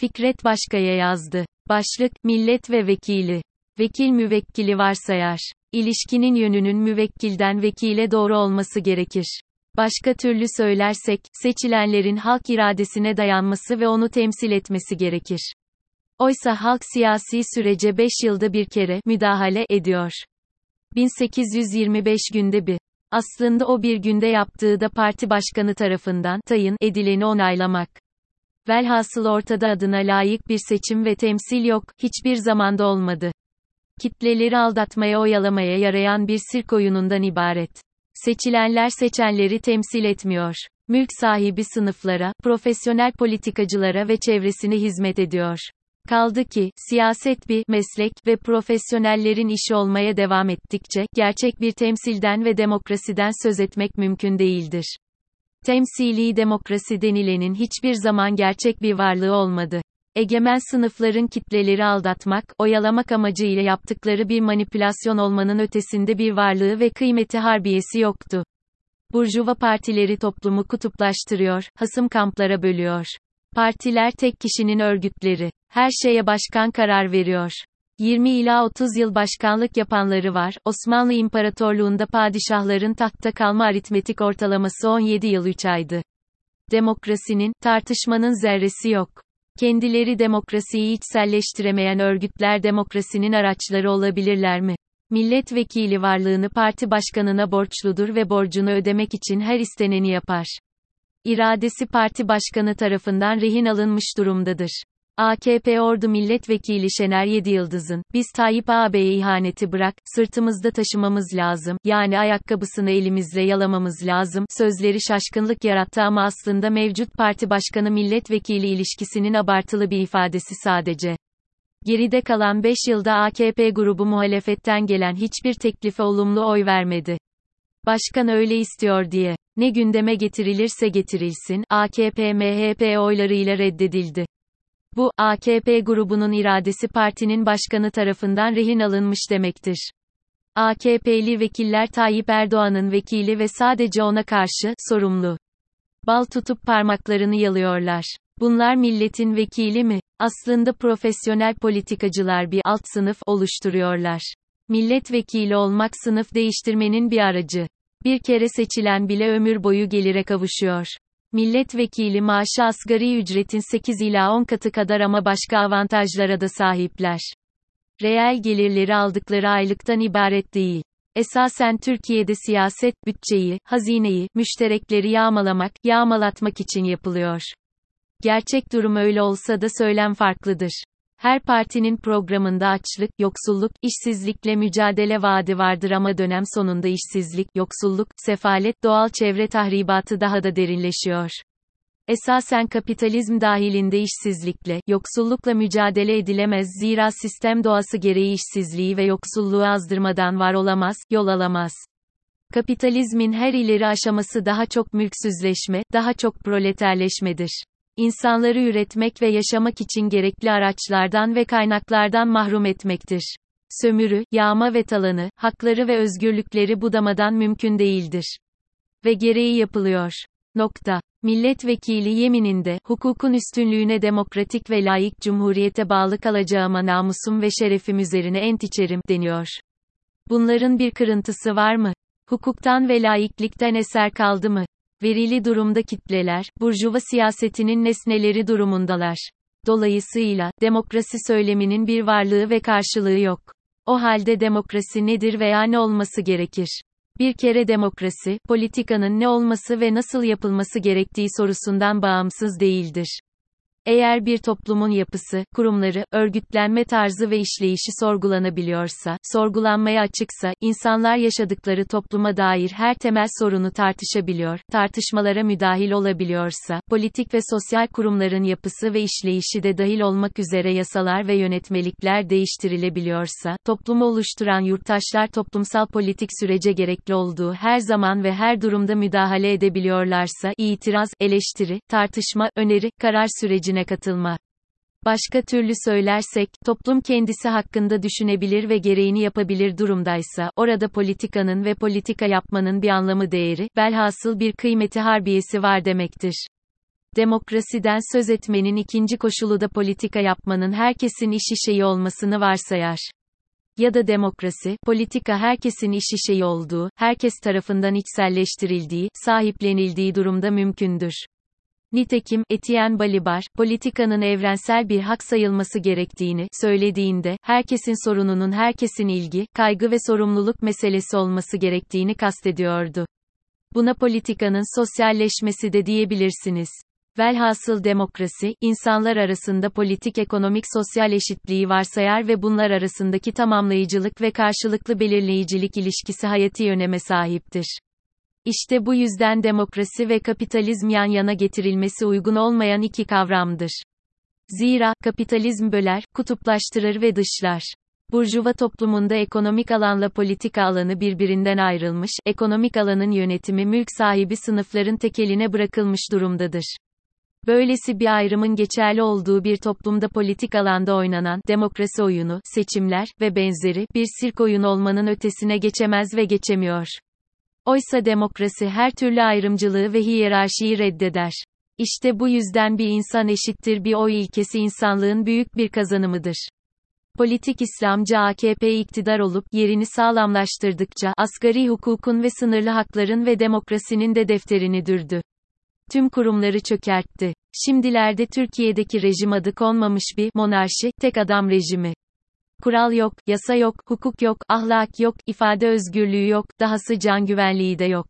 Fikret Başkaya yazdı. Başlık, millet ve vekili. Vekil müvekkili varsayar. İlişkinin yönünün müvekkilden vekile doğru olması gerekir. Başka türlü söylersek, seçilenlerin halk iradesine dayanması ve onu temsil etmesi gerekir. Oysa halk siyasi sürece 5 yılda bir kere müdahale ediyor. 1825 günde bir. Aslında o bir günde yaptığı da parti başkanı tarafından tayin edileni onaylamak. Velhasıl ortada adına layık bir seçim ve temsil yok, hiçbir zamanda olmadı. Kitleleri aldatmaya oyalamaya yarayan bir sirk oyunundan ibaret. Seçilenler seçenleri temsil etmiyor. Mülk sahibi sınıflara, profesyonel politikacılara ve çevresine hizmet ediyor. Kaldı ki, siyaset bir meslek ve profesyonellerin işi olmaya devam ettikçe, gerçek bir temsilden ve demokrasiden söz etmek mümkün değildir. Temsili demokrasi denilenin hiçbir zaman gerçek bir varlığı olmadı. Egemen sınıfların kitleleri aldatmak, oyalamak amacıyla yaptıkları bir manipülasyon olmanın ötesinde bir varlığı ve kıymeti harbiyesi yoktu. Burjuva partileri toplumu kutuplaştırıyor, hasım kamplara bölüyor. Partiler tek kişinin örgütleri. Her şeye başkan karar veriyor. 20 ila 30 yıl başkanlık yapanları var. Osmanlı İmparatorluğunda padişahların tahtta kalma aritmetik ortalaması 17 yıl 3 aydı. Demokrasinin, tartışmanın zerresi yok. Kendileri demokrasiyi içselleştiremeyen örgütler demokrasinin araçları olabilirler mi? Milletvekili varlığını parti başkanına borçludur ve borcunu ödemek için her isteneni yapar. İradesi parti başkanı tarafından rehin alınmış durumdadır. AKP Ordu Milletvekili Şener Yediyıldız'ın, biz Tayyip ağabeye ihaneti bırak, sırtımızda taşımamız lazım, yani ayakkabısını elimizle yalamamız lazım, sözleri şaşkınlık yarattı ama aslında mevcut parti başkanı milletvekili ilişkisinin abartılı bir ifadesi sadece. Geride kalan 5 yılda AKP grubu muhalefetten gelen hiçbir teklife olumlu oy vermedi. Başkan öyle istiyor diye. Ne gündeme getirilirse getirilsin, AKP MHP oylarıyla reddedildi. Bu, AKP grubunun iradesi partinin başkanı tarafından rehin alınmış demektir. AKP'li vekiller Tayyip Erdoğan'ın vekili ve sadece ona karşı, sorumlu. Bal tutup parmaklarını yalıyorlar. Bunlar milletin vekili mi? Aslında profesyonel politikacılar bir alt sınıf oluşturuyorlar. Milletvekili olmak sınıf değiştirmenin bir aracı. Bir kere seçilen bile ömür boyu gelire kavuşuyor. Milletvekili maaşı asgari ücretin 8 ila 10 katı kadar ama başka avantajlara da sahipler. Reel gelirleri aldıkları aylıktan ibaret değil. Esasen Türkiye'de siyaset, bütçeyi, hazineyi, müşterekleri yağmalamak, yağmalatmak için yapılıyor. Gerçek durum öyle olsa da söylem farklıdır. Her partinin programında açlık, yoksulluk, işsizlikle mücadele vaadi vardır ama dönem sonunda işsizlik, yoksulluk, sefalet, doğal çevre tahribatı daha da derinleşiyor. Esasen kapitalizm dahilinde işsizlikle, yoksullukla mücadele edilemez zira sistem doğası gereği işsizliği ve yoksulluğu azdırmadan var olamaz, yol alamaz. Kapitalizmin her ileri aşaması daha çok mülksüzleşme, daha çok proleterleşmedir insanları üretmek ve yaşamak için gerekli araçlardan ve kaynaklardan mahrum etmektir. Sömürü, yağma ve talanı, hakları ve özgürlükleri budamadan mümkün değildir. Ve gereği yapılıyor. Nokta. Milletvekili yemininde, hukukun üstünlüğüne demokratik ve layık cumhuriyete bağlı kalacağıma namusum ve şerefim üzerine ent içerim, deniyor. Bunların bir kırıntısı var mı? Hukuktan ve laiklikten eser kaldı mı? Verili durumda kitleler, burjuva siyasetinin nesneleri durumundalar. Dolayısıyla, demokrasi söyleminin bir varlığı ve karşılığı yok. O halde demokrasi nedir veya ne olması gerekir? Bir kere demokrasi, politikanın ne olması ve nasıl yapılması gerektiği sorusundan bağımsız değildir. Eğer bir toplumun yapısı, kurumları, örgütlenme tarzı ve işleyişi sorgulanabiliyorsa, sorgulanmaya açıksa, insanlar yaşadıkları topluma dair her temel sorunu tartışabiliyor, tartışmalara müdahil olabiliyorsa, politik ve sosyal kurumların yapısı ve işleyişi de dahil olmak üzere yasalar ve yönetmelikler değiştirilebiliyorsa, toplumu oluşturan yurttaşlar toplumsal politik sürece gerekli olduğu her zaman ve her durumda müdahale edebiliyorlarsa, itiraz, eleştiri, tartışma, öneri, karar sürecine sürecine katılma. Başka türlü söylersek, toplum kendisi hakkında düşünebilir ve gereğini yapabilir durumdaysa, orada politikanın ve politika yapmanın bir anlamı değeri, velhasıl bir kıymeti harbiyesi var demektir. Demokrasiden söz etmenin ikinci koşulu da politika yapmanın herkesin iş işeği olmasını varsayar. Ya da demokrasi, politika herkesin iş işeği olduğu, herkes tarafından içselleştirildiği, sahiplenildiği durumda mümkündür. Nitekim, Etienne Balibar, politikanın evrensel bir hak sayılması gerektiğini söylediğinde, herkesin sorununun herkesin ilgi, kaygı ve sorumluluk meselesi olması gerektiğini kastediyordu. Buna politikanın sosyalleşmesi de diyebilirsiniz. Velhasıl demokrasi, insanlar arasında politik ekonomik sosyal eşitliği varsayar ve bunlar arasındaki tamamlayıcılık ve karşılıklı belirleyicilik ilişkisi hayati öneme sahiptir. İşte bu yüzden demokrasi ve kapitalizm yan yana getirilmesi uygun olmayan iki kavramdır. Zira, kapitalizm böler, kutuplaştırır ve dışlar. Burjuva toplumunda ekonomik alanla politika alanı birbirinden ayrılmış, ekonomik alanın yönetimi mülk sahibi sınıfların tekeline bırakılmış durumdadır. Böylesi bir ayrımın geçerli olduğu bir toplumda politik alanda oynanan demokrasi oyunu, seçimler ve benzeri bir sirk oyun olmanın ötesine geçemez ve geçemiyor. Oysa demokrasi her türlü ayrımcılığı ve hiyerarşiyi reddeder. İşte bu yüzden bir insan eşittir bir oy ilkesi insanlığın büyük bir kazanımıdır. Politik İslamcı AKP iktidar olup yerini sağlamlaştırdıkça asgari hukukun ve sınırlı hakların ve demokrasinin de defterini dürdü. Tüm kurumları çökertti. Şimdilerde Türkiye'deki rejim adı konmamış bir monarşi, tek adam rejimi. Kural yok, yasa yok, hukuk yok, ahlak yok, ifade özgürlüğü yok, dahası can güvenliği de yok.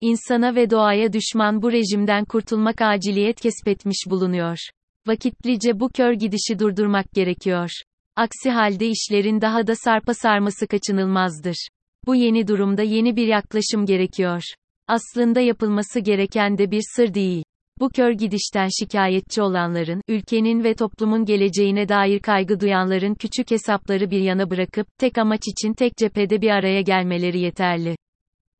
İnsana ve doğaya düşman bu rejimden kurtulmak aciliyet kesbetmiş bulunuyor. Vakitlice bu kör gidişi durdurmak gerekiyor. Aksi halde işlerin daha da sarpa sarması kaçınılmazdır. Bu yeni durumda yeni bir yaklaşım gerekiyor. Aslında yapılması gereken de bir sır değil. Bu kör gidişten şikayetçi olanların, ülkenin ve toplumun geleceğine dair kaygı duyanların küçük hesapları bir yana bırakıp, tek amaç için tek cephede bir araya gelmeleri yeterli.